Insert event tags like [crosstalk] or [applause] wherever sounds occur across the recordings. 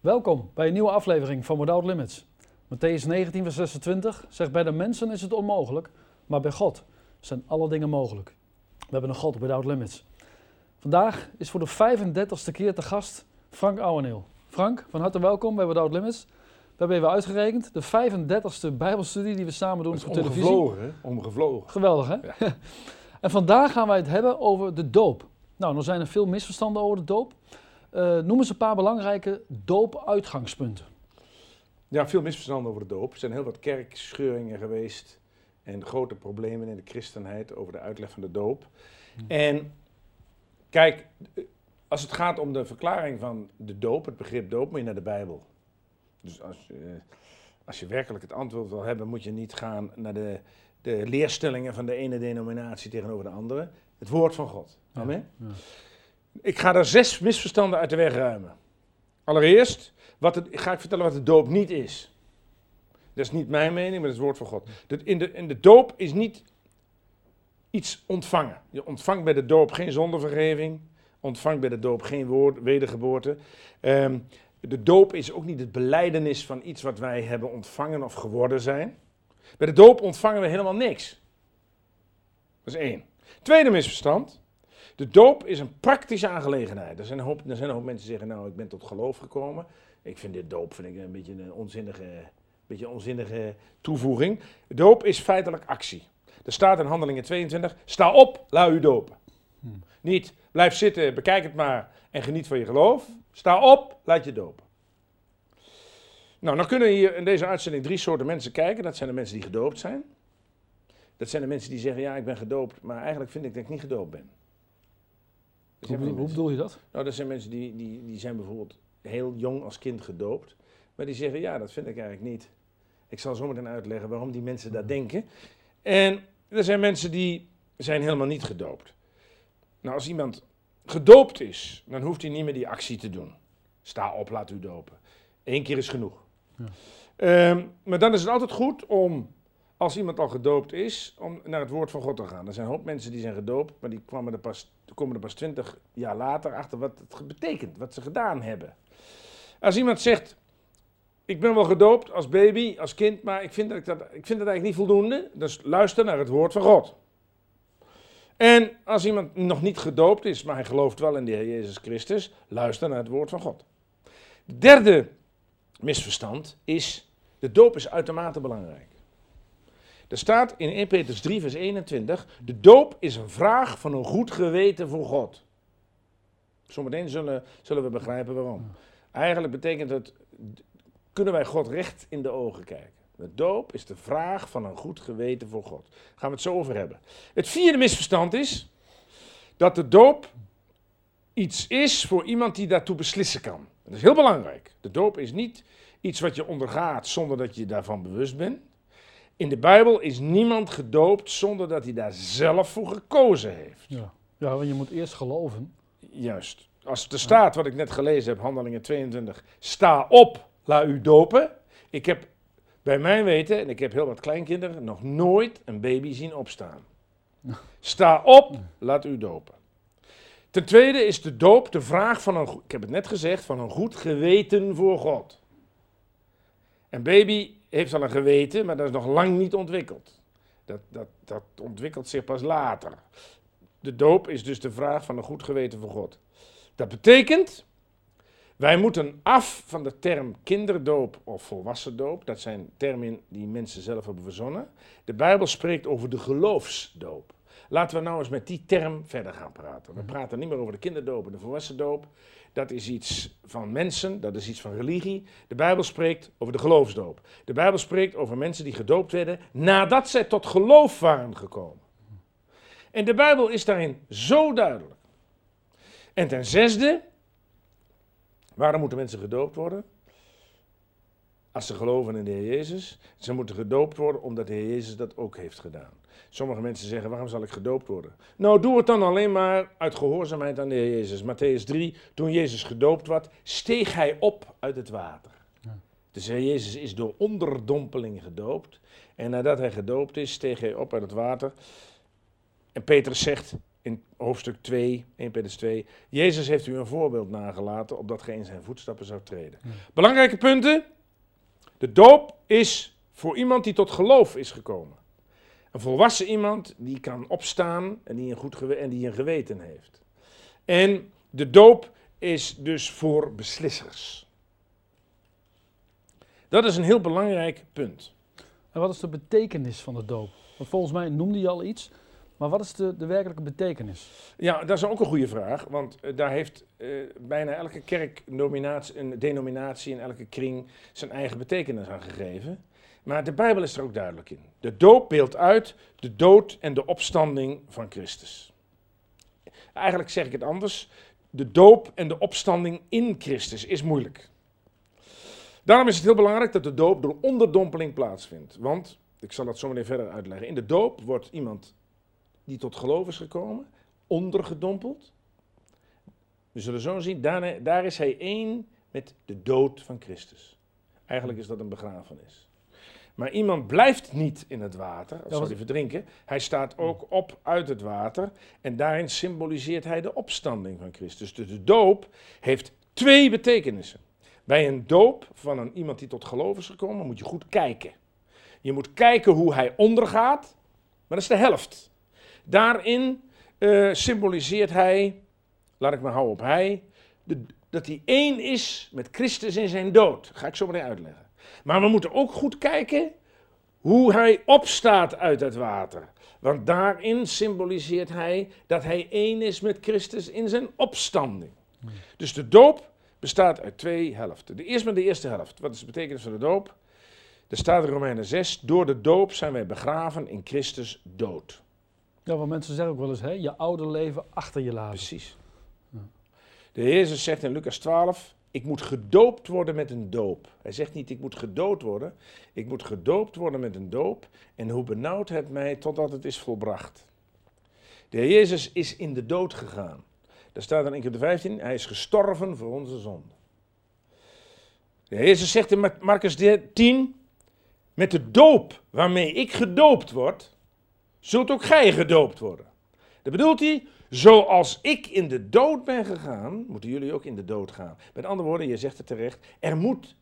Welkom bij een nieuwe aflevering van Without Limits. Matthäus 19, vers 26 zegt: Bij de mensen is het onmogelijk, maar bij God zijn alle dingen mogelijk. We hebben een God without limits. Vandaag is voor de 35ste keer te gast Frank Ouweneel. Frank, van harte welkom bij Without Limits. We hebben even uitgerekend, de 35ste Bijbelstudie die we samen doen voor televisie. omgevlogen, hè? Omgevlogen. Geweldig, hè? [laughs] en vandaag gaan wij het hebben over de doop. Nou, er zijn er veel misverstanden over de doop. Eh, noem eens een paar belangrijke doopuitgangspunten. Ja, veel misverstanden over de doop. Er zijn heel wat kerkscheuringen geweest en grote problemen in de christenheid over de uitleg van de doop. En kijk, als het gaat om de verklaring van de doop, het begrip doop, moet je naar de Bijbel. Dus als je, eh, als je werkelijk het antwoord wil hebben, moet je niet gaan naar de, de leerstellingen van de ene denominatie tegenover de andere. Het woord van God. Amen. Ja. Ik ga er zes misverstanden uit de weg ruimen. Allereerst wat het, ga ik vertellen wat de doop niet is. Dat is niet mijn mening, maar dat is het woord van God. De, in, de, in de doop is niet iets ontvangen. Je ontvangt bij de doop geen zondevergeving. Ontvangt bij de doop geen woord, wedergeboorte. Ehm, de doop is ook niet het beleidenis van iets wat wij hebben ontvangen of geworden zijn. Bij de doop ontvangen we helemaal niks. Dat is één. Tweede misverstand. De doop is een praktische aangelegenheid. Er zijn, een hoop, er zijn een hoop mensen die zeggen, nou, ik ben tot geloof gekomen. Ik vind dit doop vind ik een beetje een onzinnige, beetje een onzinnige toevoeging. Doop is feitelijk actie. Er staat in Handelingen 22, sta op, laat u dopen. Niet, blijf zitten, bekijk het maar en geniet van je geloof. Sta op, laat je dopen. Nou, dan kunnen hier in deze uitzending drie soorten mensen kijken. Dat zijn de mensen die gedoopt zijn. Dat zijn de mensen die zeggen, ja, ik ben gedoopt, maar eigenlijk vind ik dat ik niet gedoopt ben. Hoe, mensen. bedoel je dat? Nou, dat zijn mensen die, die, die zijn bijvoorbeeld heel jong als kind gedoopt. Maar die zeggen, ja, dat vind ik eigenlijk niet. Ik zal zo meteen uitleggen waarom die mensen dat denken. En er zijn mensen die zijn helemaal niet gedoopt. Nou, als iemand gedoopt is, dan hoeft hij niet meer die actie te doen. Sta op, laat u dopen. Eén keer is genoeg. Ja. Ehm, maar dan is het altijd goed om, als iemand al gedoopt is, om naar het woord van God te gaan. Er zijn een hoop mensen die zijn gedoopt, maar die kwamen er pas, komen er pas twintig jaar later achter wat het betekent, wat ze gedaan hebben. Als iemand zegt, ik ben wel gedoopt als baby, als kind, maar ik vind, dat ik, dat, ik vind dat eigenlijk niet voldoende, dus luister naar het woord van God. En als iemand nog niet gedoopt is, maar hij gelooft wel in de Heer Jezus Christus, luister naar het woord van God. Derde misverstand is, de doop is uitermate belangrijk. Er staat in 1 Petrus 3 vers 21, de doop is een vraag van een goed geweten voor God. Zometeen zullen, zullen we begrijpen waarom. Eigenlijk betekent het, kunnen wij God recht in de ogen kijken. De doop is de vraag van een goed geweten voor God. Daar gaan we het zo over hebben. Het vierde misverstand is dat de doop iets is voor iemand die daartoe beslissen kan. Dat is heel belangrijk. De doop is niet iets wat je ondergaat zonder dat je daarvan bewust bent. In de Bijbel is niemand gedoopt zonder dat hij daar zelf voor gekozen heeft. Ja. ja, want je moet eerst geloven. Juist. Als er staat wat ik net gelezen heb, Handelingen 22, sta op, laat u dopen. Ik heb bij mijn weten, en ik heb heel wat kleinkinderen, nog nooit een baby zien opstaan. [laughs] Sta op, laat u dopen. Ten tweede is de doop de vraag van een, ik heb het net gezegd, van een goed geweten voor God. Een baby heeft al een geweten, maar dat is nog lang niet ontwikkeld. Dat, dat, dat ontwikkelt zich pas later. De doop is dus de vraag van een goed geweten voor God. Dat betekent, wij moeten af van de term kinderdoop of volwassen doop. Dat zijn termen die mensen zelf hebben verzonnen. De Bijbel spreekt over de geloofsdoop. Laten we nou eens met die term verder gaan praten. We praten niet meer over de kinderdoop en de volwassen doop. Dat is iets van mensen, dat is iets van religie. De Bijbel spreekt over de geloofsdoop. De Bijbel spreekt over mensen die gedoopt werden nadat zij tot geloof waren gekomen. En de Bijbel is daarin zo duidelijk. En ten zesde, waarom moeten mensen gedoopt worden? Als ze geloven in de Heer Jezus. Ze moeten gedoopt worden omdat de Heer Jezus dat ook heeft gedaan. Sommige mensen zeggen, waarom zal ik gedoopt worden? Nou, doe het dan alleen maar uit gehoorzaamheid aan de Heer Jezus. Matthäus 3, toen Jezus gedoopt werd, steeg hij op uit het water. Ja. Dus Heer Jezus is door onderdompeling gedoopt. En nadat hij gedoopt is, steeg hij op uit het water. En Petrus zegt in hoofdstuk 2, 1 Petrus 2. Jezus heeft u een voorbeeld nagelaten, opdat gij in zijn voetstappen zou treden. Ja. Belangrijke punten. De doop is voor iemand die tot geloof is gekomen. Een volwassen iemand die kan opstaan en die een, goed en die een geweten heeft. En de doop is dus voor beslissers. Dat is een heel belangrijk punt. En wat is de betekenis van de doop? Want volgens mij noemde je al iets, maar wat is de, de werkelijke betekenis? Ja, dat is ook een goede vraag, want eh, daar heeft eh, bijna elke kerkdenominatie, een denominatie in elke kring zijn eigen betekenis aan gegeven. Maar de Bijbel is er ook duidelijk in. De doop beeldt uit de dood en de opstanding van Christus. Eigenlijk zeg ik het anders. De doop en de opstanding in Christus is moeilijk. Daarom is het heel belangrijk dat de doop door onderdompeling plaatsvindt. Want, ik zal dat zo meteen verder uitleggen. In de doop wordt iemand die tot geloof is gekomen, ondergedompeld. We zullen zo zien, daar, daar is hij één met de dood van Christus. Eigenlijk is dat een begrafenis. Maar iemand blijft niet in het water, als wat- hij verdrinken. Hij staat ook op uit het water en daarin symboliseert hij de opstanding van Christus. Dus de doop heeft twee betekenissen. Bij een doop van een, iemand die tot geloof is gekomen, moet je goed kijken. Je moet kijken hoe hij ondergaat, maar dat is de helft. Daarin eh, symboliseert hij, laat ik maar houden op hij, de- dat hij één is met Christus in zijn dood. Ga ik zo meteen uitleggen. Maar we moeten ook goed kijken hoe hij opstaat uit het water. Want daarin symboliseert hij dat hij één is met Christus in zijn opstanding. Dus de doop bestaat uit twee helften. De eerste met de eerste helft. Wat is de betekenis van de doop? Er staat in Romeinen 6, door de doop zijn wij begraven in Christus dood. Ja, want mensen zeggen ook wel eens, hè, je oude leven achter je laten. Precies. De Heer Jezus zegt in Lucas 12, ik moet gedoopt worden met een doop. Hij zegt niet, ik moet gedood worden. Ik moet gedoopt worden met een doop. En hoe benauwt het mij totdat het is volbracht. De Jezus is in de dood gegaan. Daar staat in 1 Corinthië 15, hij is gestorven voor onze zonde. De Jezus zegt in Marcus 10, met de doop waarmee ik gedoopt word, zult ook gij gedoopt worden. Dat bedoelt hij, zoals ik in de dood ben gegaan, moeten jullie ook in de dood gaan. Met andere woorden, je zegt het terecht, er moet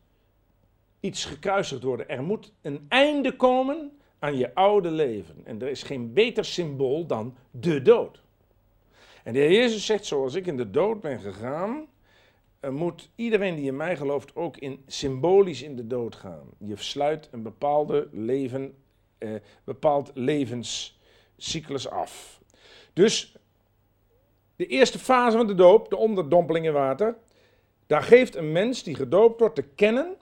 iets gekruisigd worden. Er moet een einde komen aan je oude leven. En er is geen beter symbool dan de dood. En de Jezus zegt, zoals ik in de dood ben gegaan, moet iedereen die in mij gelooft ook in, symbolisch in de dood gaan. Je sluit een bepaalde leven, eh, bepaald levenscyclus af. Dus de eerste fase van de doop, de onderdompeling in water, daar geeft een mens die gedoopt wordt te kennen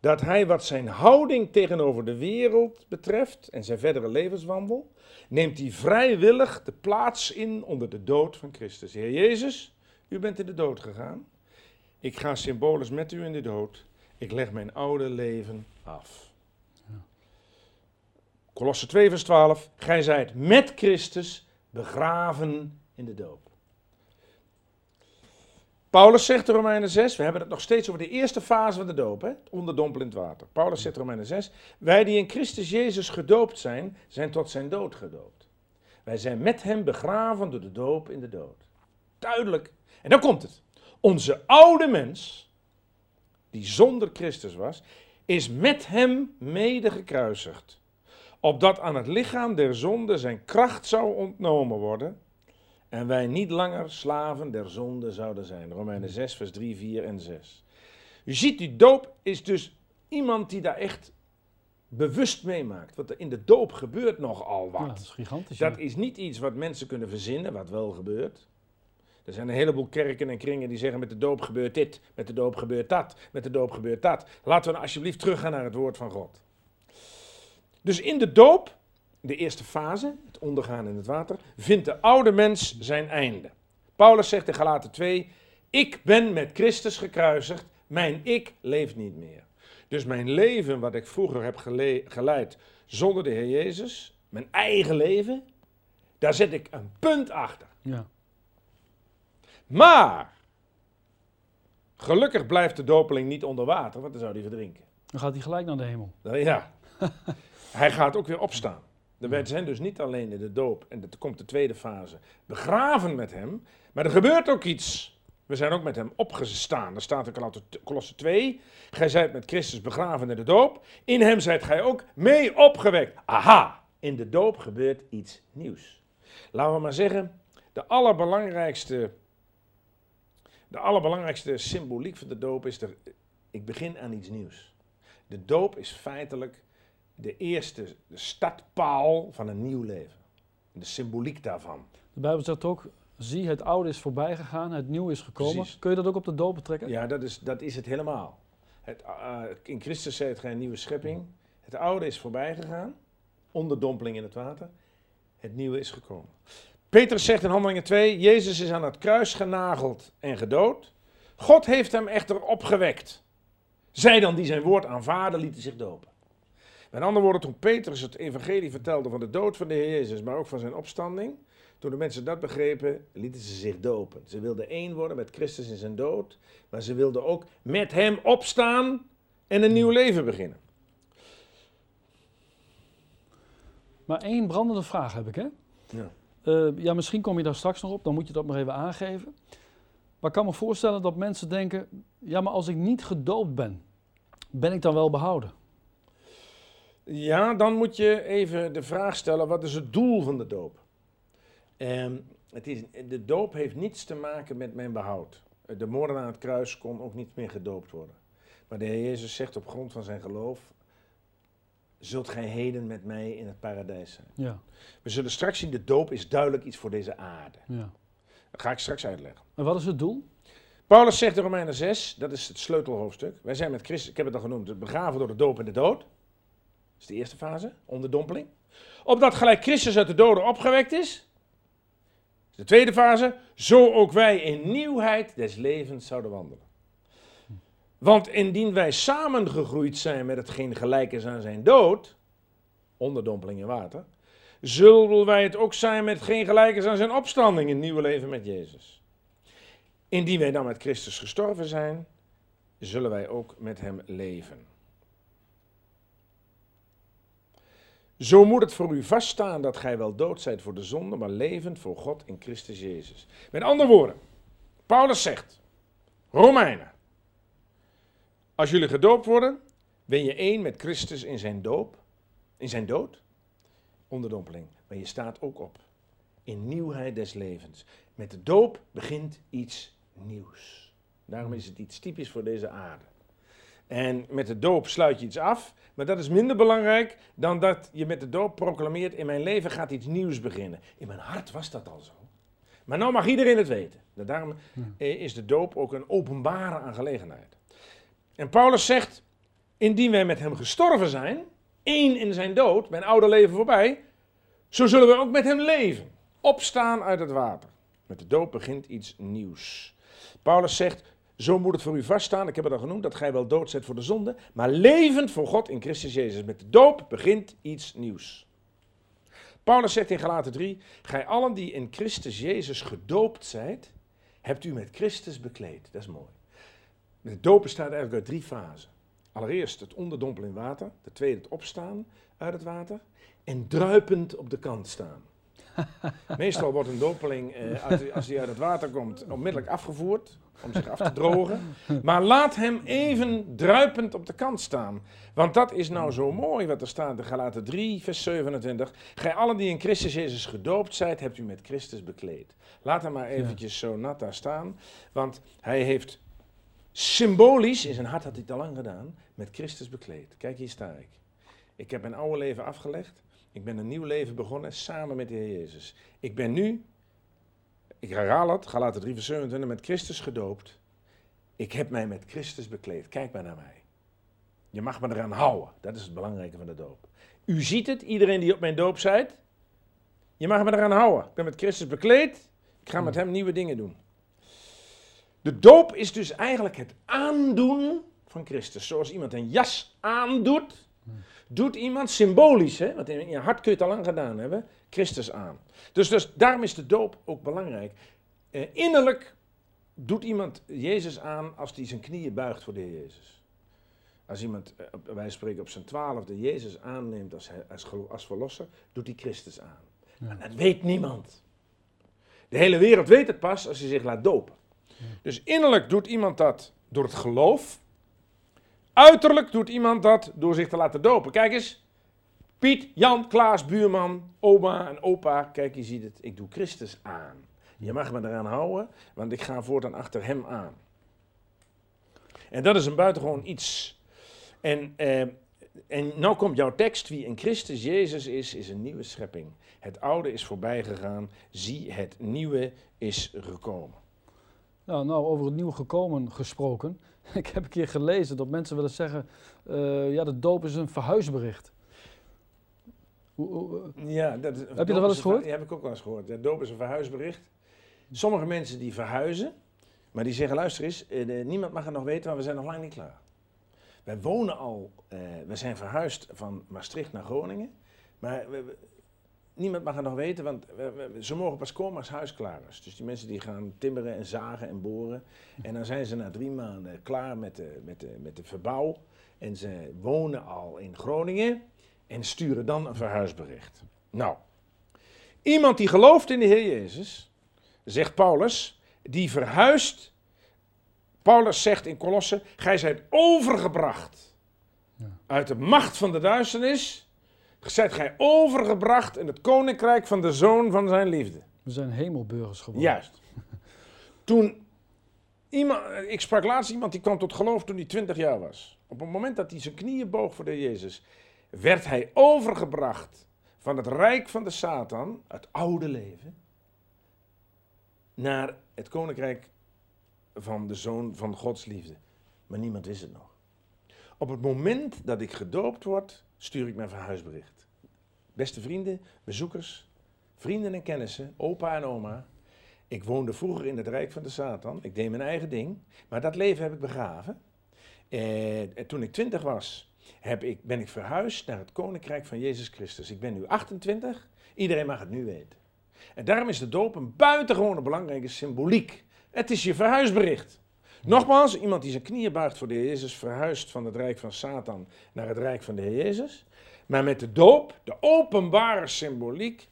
dat hij wat zijn houding tegenover de wereld betreft en zijn verdere levenswandel, neemt hij vrijwillig de plaats in onder de dood van Christus. Heer Jezus, u bent in de dood gegaan. Ik ga symbolisch met u in de dood. Ik leg mijn oude leven af. Kolosse 2 vers 12. Gij zijt met Christus begraven in de doop. Paulus zegt in Romeinen 6, we hebben het nog steeds over de eerste fase van de doop, hè? het onderdompelend water. Paulus zegt in Romeinen 6, wij die in Christus Jezus gedoopt zijn, zijn tot zijn dood gedoopt. Wij zijn met hem begraven door de doop in de dood. Duidelijk. En dan komt het. Onze oude mens, die zonder Christus was, is met hem mede gekruisigd. Opdat aan het lichaam der zonde zijn kracht zou ontnomen worden en wij niet langer slaven der zonde zouden zijn. Romeinen 6, vers 3, 4 en 6. U ziet, die doop is dus iemand die daar echt bewust meemaakt. Want er in de doop gebeurt nogal Ja, wat. dat is gigantisch. Dat ja. is niet iets wat mensen kunnen verzinnen, wat wel gebeurt. Er zijn een heleboel kerken en kringen die zeggen met de doop gebeurt dit, met de doop gebeurt dat, met de doop gebeurt dat. Laten we nou alsjeblieft teruggaan naar het woord van God. Dus in de doop, de eerste fase, ondergaan in het water, vindt de oude mens zijn einde. Paulus zegt in Galaten 2, ik ben met Christus gekruisigd, mijn ik leeft niet meer. Dus mijn leven wat ik vroeger heb gele- geleid zonder de Heer Jezus, mijn eigen leven, daar zet ik een punt achter. Ja. Maar, gelukkig blijft de dopeling niet onder water, want dan zou hij verdrinken. Dan gaat hij gelijk naar de hemel. Nou ja, [laughs] hij gaat ook weer opstaan. We zijn dus niet alleen in de doop, en dat komt de tweede fase, begraven met hem, maar er gebeurt ook iets. We zijn ook met hem opgestaan. Er staat in Kolosse 2, gij zijt met Christus begraven in de doop, in hem zijt gij ook mee opgewekt. Aha, in de doop gebeurt iets nieuws. Laten we maar zeggen, de allerbelangrijkste, de allerbelangrijkste symboliek van de doop is, er, ik begin aan iets nieuws. De doop is feitelijk de eerste de startpaal van een nieuw leven. De symboliek daarvan. De Bijbel zegt ook, zie het oude is voorbij gegaan, het nieuwe is gekomen. Kun je dat ook op de doop betrekken? Ja, dat is, dat is het helemaal. Het, uh, in Christus zei het geen nieuwe schepping. Het oude is voorbij gegaan, onderdompeling in het water. Het nieuwe is gekomen. Petrus zegt in Handelingen 2, Jezus is aan het kruis genageld en gedood. God heeft hem echter opgewekt. Zij dan die zijn woord aanvaarden, lieten zich dopen. Met andere woorden, toen Petrus het evangelie vertelde van de dood van de Heer Jezus, maar ook van zijn opstanding, toen de mensen dat begrepen, lieten ze zich dopen. Ze wilden één worden met Christus in zijn dood, maar ze wilden ook met hem opstaan en een nieuw leven beginnen. Maar één brandende vraag heb ik, hè? Ja. Uh, ja, misschien kom je daar straks nog op, dan moet je dat maar even aangeven. Maar ik kan me voorstellen dat mensen denken: ja, maar als ik niet gedoopt ben, ben ik dan wel behouden? Ja, dan moet je even de vraag stellen: wat is het doel van de doop? Um, het is, de doop heeft niets te maken met mijn behoud. De moordenaar aan het kruis kon ook niet meer gedoopt worden. Maar de Heer Jezus zegt op grond van zijn geloof: Zult gij heden met mij in het paradijs zijn? Ja. We zullen straks zien: de doop is duidelijk iets voor deze aarde. Ja. Dat ga ik straks uitleggen. En wat is het doel? Paulus zegt in Romeinen 6, dat is het sleutelhoofdstuk. Wij zijn met Christus, ik heb het al genoemd, begraven door de doop en de dood. Is de eerste fase, onderdompeling. Opdat gelijk Christus uit de doden opgewekt is. De tweede fase, zo ook wij in nieuwheid des levens zouden wandelen. Want indien wij samengegroeid zijn met hetgeen gelijk is aan zijn dood, onderdompeling in water, zullen wij het ook zijn met hetgeen gelijk is aan zijn opstanding, een nieuwe leven met Jezus. Indien wij dan met Christus gestorven zijn, zullen wij ook met hem leven. Zo moet het voor u vaststaan dat gij wel dood zijt voor de zonde, maar levend voor God in Christus Jezus. Met andere woorden, Paulus zegt, Romeinen, als jullie gedoopt worden, ben je één met Christus in zijn doop, in zijn dood, onderdompeling. Maar je staat ook op in nieuwheid des levens. Met de doop begint iets nieuws. Daarom is het iets typisch voor deze aarde. En met de doop sluit je iets af, maar dat is minder belangrijk dan dat je met de doop proclameert: in mijn leven gaat iets nieuws beginnen. In mijn hart was dat al zo. Maar nou mag iedereen het weten. Daarom is de doop ook een openbare aangelegenheid. En Paulus zegt: indien wij met hem gestorven zijn, één in zijn dood, mijn oude leven voorbij, zo zullen we ook met hem leven. Opstaan uit het water. Met de doop begint iets nieuws. Paulus zegt: zo moet het voor u vaststaan, ik heb het al genoemd, dat gij wel dood zet voor de zonde, maar levend voor God in Christus Jezus. Met de doop begint iets nieuws. Paulus zegt in Galaten 3, gij allen die in Christus Jezus gedoopt zijt, hebt u met Christus bekleed. Dat is mooi. De doop bestaat eigenlijk uit drie fasen. Allereerst het onderdompelen in water, de tweede het opstaan uit het water en druipend op de kant staan. Meestal wordt een dopeling, eh, als hij uit het water komt, onmiddellijk afgevoerd om zich af te drogen. Maar laat hem even druipend op de kant staan. Want dat is nou zo mooi wat er staat in Galaten 3, vers 27. Gij allen die in Christus Jezus gedoopt zijt, hebt u met Christus bekleed. Laat hem maar eventjes zo nat daar staan. Want hij heeft symbolisch, in zijn hart had hij het al lang gedaan, met Christus bekleed. Kijk, hier sta ik. Ik heb mijn oude leven afgelegd. Ik ben een nieuw leven begonnen samen met de Heer Jezus. Ik ben nu, ik herhaal het, Galaten 3 vers 27, met Christus gedoopt. Ik heb mij met Christus bekleed. Kijk maar naar mij. Je mag me eraan houden. Dat is het belangrijke van de doop. U ziet het, iedereen die op mijn doop zijt. Je mag me eraan houden. Ik ben met Christus bekleed. Ik ga met hem nieuwe dingen doen. De doop is dus eigenlijk het aandoen van Christus. Zoals iemand een jas aandoet, doet iemand symbolisch, hè, want in je hart kun je het al lang gedaan hebben, Christus aan. Dus, dus daarom is de doop ook belangrijk. Eh, innerlijk doet iemand Jezus aan als hij zijn knieën buigt voor de Heer Jezus. Als iemand, eh, wij spreken op zijn twaalfde, Jezus aanneemt als, als, als verlosser, doet hij Christus aan. Maar dat weet niemand. De hele wereld weet het pas als hij zich laat dopen. Dus innerlijk doet iemand dat door het geloof. Uiterlijk doet iemand dat door zich te laten dopen. Kijk eens. Piet, Jan, Klaas, buurman, oma en opa. Kijk, je ziet het. Ik doe Christus aan. Je mag me eraan houden, want ik ga voortaan achter hem aan. En dat is een buitengewoon iets. En, eh, en nou komt jouw tekst. Wie in Christus Jezus is, is een nieuwe schepping. Het oude is voorbij gegaan. Zie, het nieuwe is gekomen. Ja, nou, over het nieuw gekomen gesproken. [laughs] Ik heb een keer gelezen dat mensen willen zeggen, eh, ja, de doop is een verhuisbericht. Hoe, hoe, eh, Ja, dat, Heb je dat wel eens gehoord? Ja, heb ik ook wel eens gehoord. De doop is een verhuisbericht. Sommige mensen die verhuizen, maar die zeggen, luister eens, eh, niemand mag het nog weten, want we zijn nog lang niet klaar. Wij wonen al, eh, we zijn verhuisd van Maastricht naar Groningen, maar we- we- niemand mag het nog weten, want ze mogen pas komen als huis klaar is. Dus die mensen die gaan timmeren en zagen en boren, en dan zijn ze na drie maanden klaar met de, met de, met de verbouw. En ze wonen al in Groningen en sturen dan een verhuisbericht. Nou, iemand die gelooft in de Heer Jezus, zegt Paulus, die verhuist. Paulus zegt in Kolossen, gij zijt overgebracht Ja. uit de macht van de duisternis. Zijt gij overgebracht in het koninkrijk van de zoon van zijn liefde. we zijn hemelburgers geworden. Juist. [laughs] Toen iemand, ik sprak laatst iemand die kwam tot geloof toen hij 20 jaar was. Op het moment dat hij zijn knieën boog voor de Jezus, werd hij overgebracht van het rijk van de Satan, het oude leven, naar het koninkrijk van de zoon van Gods liefde. Maar niemand wist het nog. Op het moment dat ik gedoopt word, stuur ik mijn verhuisbericht. Beste vrienden, bezoekers, vrienden en kennissen, opa en oma. Ik woonde vroeger in het rijk van de Satan. Ik deed mijn eigen ding. Maar dat leven heb ik begraven. Eh, en toen ik twintig was, heb ik, ben ik verhuisd naar het koninkrijk van Jezus Christus. Ik ben nu 28. Iedereen mag het nu weten. En daarom is de doop een buitengewone belangrijke symboliek. Het is je verhuisbericht. Nogmaals, iemand die zijn knieën buigt voor de Heer Jezus, verhuist van het rijk van Satan naar het rijk van de Heer Jezus. Maar met de doop, de openbare symboliek,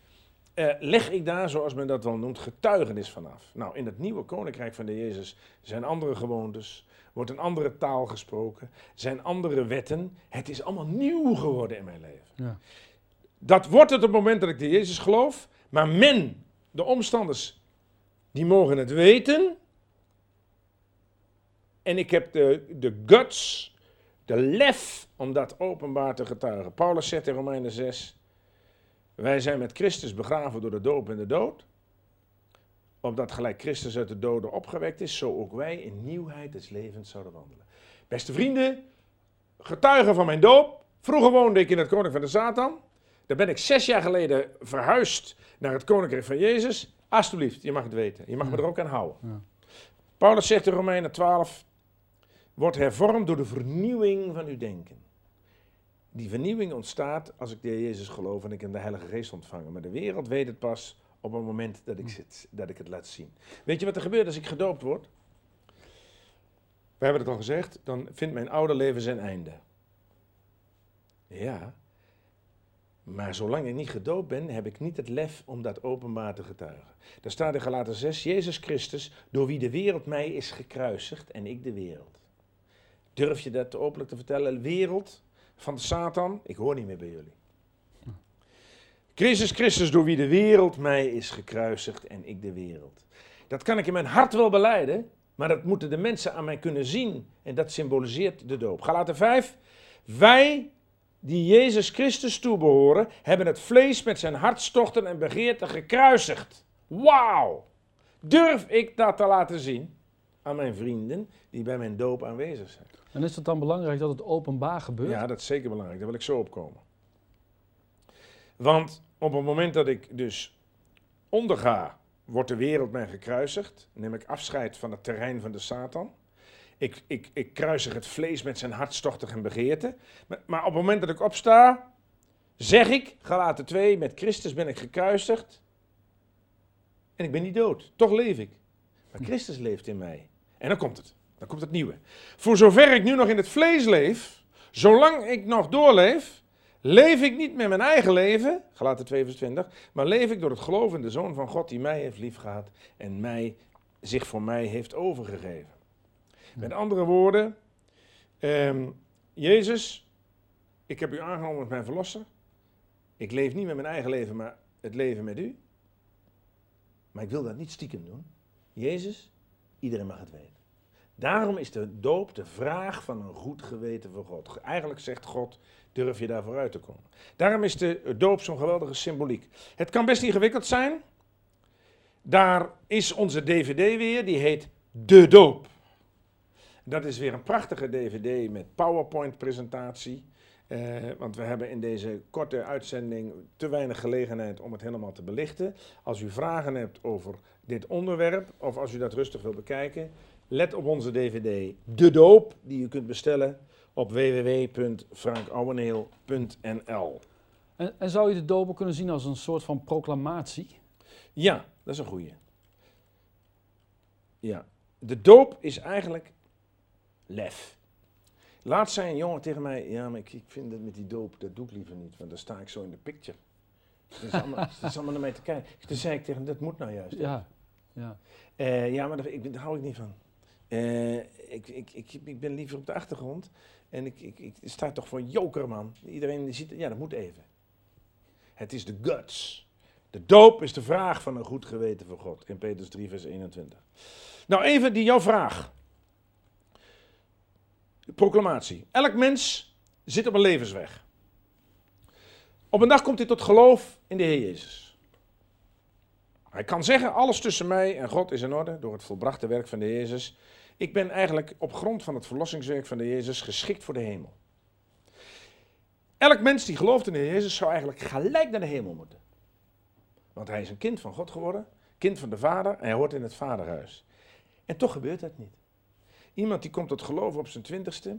eh, leg ik daar, zoals men dat wel noemt, getuigenis vanaf. Nou, in het nieuwe koninkrijk van de Jezus zijn andere gewoontes, wordt een andere taal gesproken, zijn andere wetten. Het is allemaal nieuw geworden in mijn leven. Ja. Dat wordt het op het moment dat ik de Jezus geloof, maar men, de omstanders, die mogen het weten. En ik heb de, de guts, de lef om dat openbaar te getuigen. Paulus zegt in Romeinen 6, wij zijn met Christus begraven door de doop en de dood. Opdat gelijk Christus uit de doden opgewekt is, zo ook wij in nieuwheid des levens zouden wandelen. Beste vrienden, getuigen van mijn doop. Vroeger woonde ik in het koninkrijk van de Satan. Daar ben ik zes jaar geleden verhuisd naar het koninkrijk van Jezus. Alsjeblieft, je mag het weten. Je mag me er ook aan houden. Ja. Paulus zegt in Romeinen 12, wordt hervormd door de vernieuwing van uw denken. Die vernieuwing ontstaat als ik de Jezus geloof en ik in de Heilige Geest ontvangen. Maar de wereld weet het pas op het moment dat ik, zit, dat ik het laat zien. Weet je wat er gebeurt als ik gedoopt word? We hebben het al gezegd, dan vindt mijn oude leven zijn einde. Ja, maar zolang ik niet gedoopt ben, heb ik niet het lef om dat openbaar te getuigen. Daar staat in Galaten 6, Jezus Christus, door wie de wereld mij is gekruisigd en ik de wereld. Durf je dat openlijk te vertellen? Wereld van de Satan, ik hoor niet meer bij jullie. Christus Christus, door wie de wereld mij is gekruisigd en ik de wereld. Dat kan ik in mijn hart wel beleiden, maar dat moeten de mensen aan mij kunnen zien. En dat symboliseert de doop. Galaten 5, wij die Jezus Christus toebehoren, hebben het vlees met zijn hartstochten en begeerten gekruisigd. Wauw! Durf ik dat te laten zien aan mijn vrienden die bij mijn doop aanwezig zijn? En is het dan belangrijk dat het openbaar gebeurt? Ja, dat is zeker belangrijk. Daar wil ik zo op komen. Want op het moment dat ik dus onderga, wordt de wereld mij gekruisigd. Neem ik afscheid van het terrein van de Satan. Ik, ik, ik kruisig het vlees met zijn hartstochtig en begeerte. Maar, maar op het moment dat ik opsta, zeg ik, Galaten 2, met Christus ben ik gekruisigd. En ik ben niet dood. Toch leef ik. Maar Christus leeft in mij. En dan komt het. Dan komt het nieuwe. Voor zover ik nu nog in het vlees leef, Zolang ik nog doorleef, leef ik niet met mijn eigen leven, Galaten 2 vers 20, maar leef ik door het geloof in de Zoon van God die mij heeft liefgehad en mij, zich voor mij heeft overgegeven. Met andere woorden, ehm, Jezus, ik heb u aangenomen als mijn verlosser. Ik leef niet met mijn eigen leven, maar het leven met u. Maar ik wil dat niet stiekem doen. Jezus, iedereen mag het weten. Daarom is de doop de vraag van een goed geweten voor God. Eigenlijk zegt God, durf je daar vooruit te komen. Daarom is de doop zo'n geweldige symboliek. Het kan best ingewikkeld zijn. Daar is onze dvd weer, die heet De Doop. Dat is weer een prachtige dvd met PowerPoint-presentatie. Eh, want we hebben in deze korte uitzending te weinig gelegenheid om het helemaal te belichten. Als u vragen hebt over dit onderwerp, of als u dat rustig wilt bekijken, let op onze dvd De Doop, die u kunt bestellen op www.frankouweneel.nl. En, en zou je de doop ook kunnen zien als een soort van proclamatie? Ja, dat is een goeie. Ja, de doop is eigenlijk lef. Laatst zei een jongen tegen mij, ja, maar ik, ik vind het met die doop, dat doe ik liever niet, want dan sta ik zo in de picture. Het is allemaal, het is allemaal naar mij te kijken. Toen zei ik tegen hem, dat moet nou juist. Ja. Ja. Eh, ja, maar ik, daar hou ik niet van. Eh, ik, ik, ik, ik ben liever op de achtergrond. En ik, ik, ik sta toch voor joker, man. Iedereen ziet, ja, dat moet even. Het is de guts. De doop is de vraag van een goed geweten voor God. In Petrus 3, vers 21. Nou, even die jouw vraag. Proclamatie. Elk mens zit op een levensweg. Op een dag komt hij tot geloof in de Heer Jezus. Hij kan zeggen, alles tussen mij en God is in orde door het volbrachte werk van de Jezus. Ik ben eigenlijk op grond van het verlossingswerk van de Jezus geschikt voor de hemel. Elk mens die gelooft in de Heer Jezus zou eigenlijk gelijk naar de hemel moeten. Want hij is een kind van God geworden, kind van de Vader en hij hoort in het Vaderhuis. En toch gebeurt dat niet. Iemand die komt tot geloof op zijn twintigste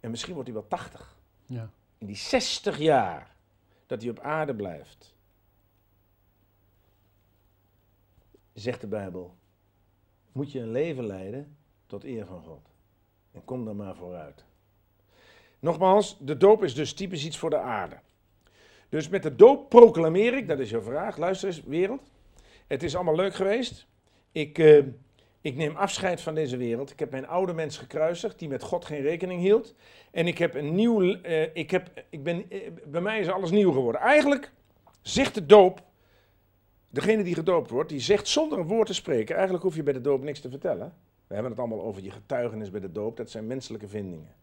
en misschien wordt hij wel tachtig. Ja. In die 60 jaar dat hij op aarde blijft, zegt de Bijbel, moet je een leven leiden tot eer van God. En kom dan maar vooruit. Nogmaals, de doop is dus typisch iets voor de aarde. Dus met de doop proclameer ik, dat is jouw vraag, luister eens wereld. Het is allemaal leuk geweest. Ik, eh, ik neem afscheid van deze wereld. Ik heb mijn oude mens gekruisigd, die met God geen rekening hield. En ik heb een nieuw, eh, ik heb, ik ben, eh, bij mij is alles nieuw geworden. Eigenlijk zegt de doop, degene die gedoopt wordt, die zegt zonder een woord te spreken, eigenlijk hoef je bij de doop niks te vertellen. We hebben het allemaal over je getuigenis bij de doop, dat zijn menselijke vindingen.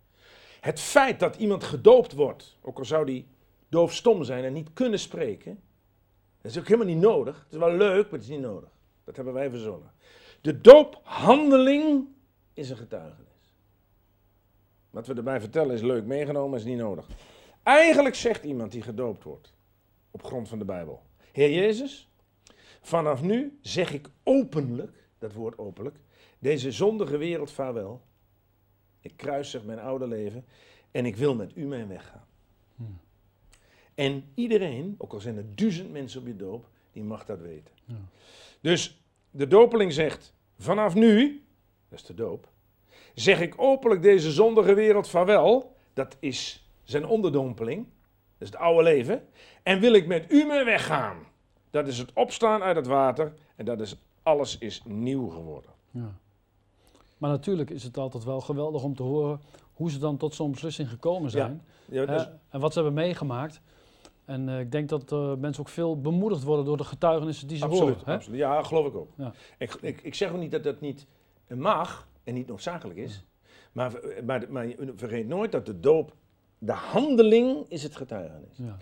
Het feit dat iemand gedoopt wordt, ook al zou die doofstom zijn en niet kunnen spreken, dat is ook helemaal niet nodig. Het is wel leuk, maar het is niet nodig. Dat hebben wij verzonnen. De doophandeling is een getuigenis. Wat we erbij vertellen is leuk meegenomen, is niet nodig. Eigenlijk zegt iemand die gedoopt wordt, op grond van de Bijbel: Heer Jezus, vanaf nu zeg ik openlijk, dat woord openlijk, deze zondige wereld vaarwel. Ik kruisig mijn oude leven en ik wil met u mijn weg gaan. Hmm. En iedereen, ook al zijn er duizend mensen op je doop, die mag dat weten. Ja. Dus de dopeling zegt, vanaf nu, dat is de doop, zeg ik openlijk deze zondige wereld vaarwel. Dat is zijn onderdompeling, dat is het oude leven. En wil ik met u mee weggaan. Dat is het opstaan uit het water en dat is, alles is nieuw geworden. Ja. Maar natuurlijk is het altijd wel geweldig om te horen hoe ze dan tot zo'n beslissing gekomen zijn. Ja, dus- en wat ze hebben meegemaakt. En eh, ik denk dat eh, mensen ook veel bemoedigd worden door de getuigenissen die ze absoluut, horen. Hè? absoluut. Ja, geloof ik ook. Ja. Ik, ik, ik zeg ook niet dat dat niet mag en niet noodzakelijk is. Maar, maar, maar vergeet nooit dat de doop, de handeling is het getuigenis. Ja.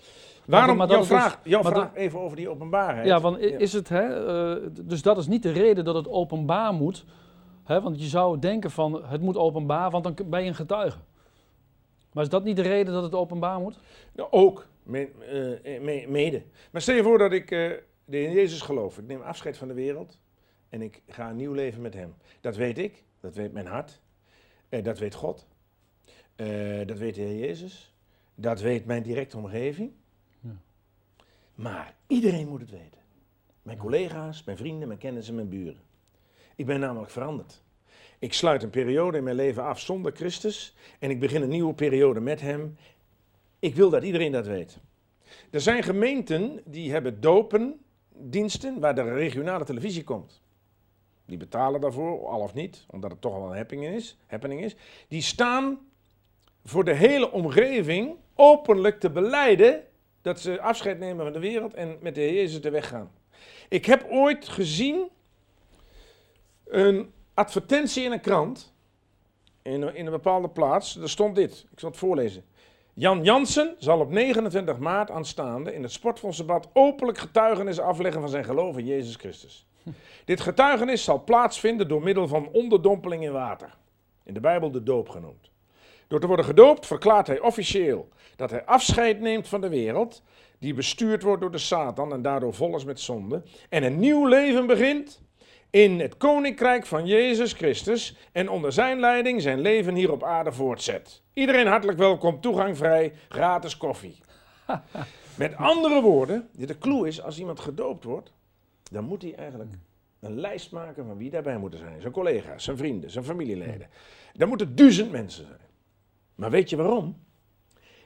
Waarom, maar jouw is dus- vraag, jouw vraag even over die openbaarheid. Ja, want is het, hè, eh, dus dat is niet de reden dat het openbaar moet. Hè, want je zou denken van het moet openbaar, want dan ben je een getuige. Maar is dat niet de reden dat het openbaar moet? Nou, ook, me- eh, me- mede. Maar stel je voor dat ik eh, de Heer Jezus geloof. Ik neem afscheid van de wereld en ik ga een nieuw leven met Hem. Dat weet ik, dat weet mijn hart, eh, dat weet God, eh, dat weet de Heer Jezus, dat weet mijn directe omgeving. Ja. Maar iedereen moet het weten. Mijn collega's, mijn vrienden, mijn kennissen, mijn buren. Ik ben namelijk veranderd. Ik sluit een periode in mijn leven af zonder Christus en ik begin een nieuwe periode met Hem. Ik wil dat iedereen dat weet. Er zijn gemeenten die hebben dopendiensten waar de regionale televisie komt. Die betalen daarvoor, al of niet, omdat het toch wel een happening is. Happening is. Die staan voor de hele omgeving openlijk te beleiden dat ze afscheid nemen van de wereld en met de Heer Jezus de weg gaan. Ik heb ooit gezien een advertentie in een krant, in een, in een bepaalde plaats, er stond dit, ik zal het voorlezen. Jan Jansen zal op 29 maart aanstaande in het Sportfondsdebat openlijk getuigenis afleggen van zijn geloof in Jezus Christus. [laughs] Dit getuigenis zal plaatsvinden door middel van onderdompeling in water. In de Bijbel de doop genoemd. Door te worden gedoopt verklaart hij officieel dat hij afscheid neemt van de wereld, die bestuurd wordt door de Satan en daardoor vol is met zonde, en een nieuw leven begint in het koninkrijk van Jezus Christus en onder zijn leiding zijn leven hier op aarde voortzet. Iedereen hartelijk welkom, toegang vrij, gratis koffie. [laughs] Met andere woorden, de clue is, als iemand gedoopt wordt, dan moet hij eigenlijk een lijst maken van wie daarbij moeten zijn. Zijn collega's, zijn vrienden, zijn familieleden. Dan moeten duizend mensen zijn. Maar weet je waarom?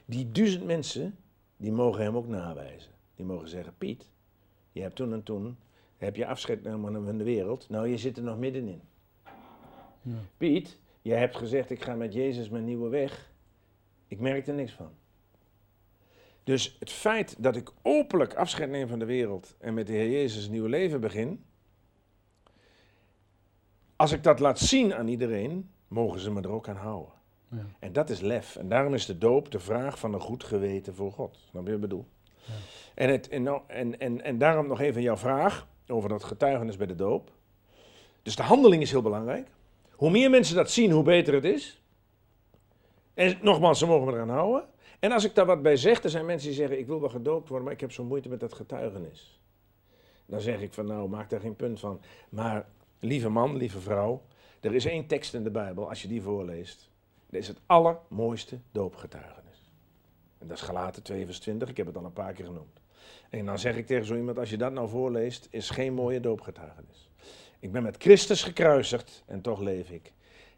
Die duizend mensen, die mogen hem ook nawijzen. Die mogen zeggen, Piet, je hebt toen en toen, heb je afscheid genomen van de wereld. Nou, je zit er nog middenin. Ja. Piet, je hebt gezegd, ik ga met Jezus mijn nieuwe weg. Ik merk er niks van. Dus het feit dat ik openlijk afscheid neem van de wereld en met de Heer Jezus een nieuw leven begin, als ik dat laat zien aan iedereen, mogen ze me er ook aan houden. Ja. En dat is lef. En daarom is de doop de vraag van een goed geweten voor God. Snap je wat ik bedoel? Ja. En, het, en, nou- en, en, en daarom nog even jouw vraag over dat getuigenis bij de doop. Dus de handeling is heel belangrijk. Hoe meer mensen dat zien, hoe beter het is. En nogmaals, ze mogen me eraan houden. En als ik daar wat bij zeg, er zijn mensen die zeggen: Ik wil wel gedoopt worden, maar ik heb zo'n moeite met dat getuigenis. Dan zeg ik van nou, maak daar geen punt van. Maar lieve man, lieve vrouw, er is één tekst in de Bijbel, als je die voorleest. Dat is het allermooiste doopgetuigenis. En dat is Galaten 2 vers 20, ik heb het al een paar keer genoemd. En dan zeg ik tegen zo iemand, als je dat nou voorleest, is geen mooie doopgetuigenis. Ik ben met Christus gekruisigd en toch leef ik.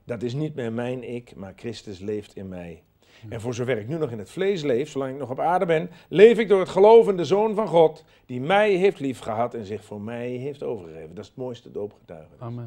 Dat is niet meer mijn ik, maar Christus leeft in mij. En voor zover ik nu nog in het vlees leef, zolang ik nog op aarde ben, leef ik door het geloof in de Zoon van God, die mij heeft liefgehad en zich voor mij heeft overgegeven. Dat is het mooiste doopgetuigenis. Amen.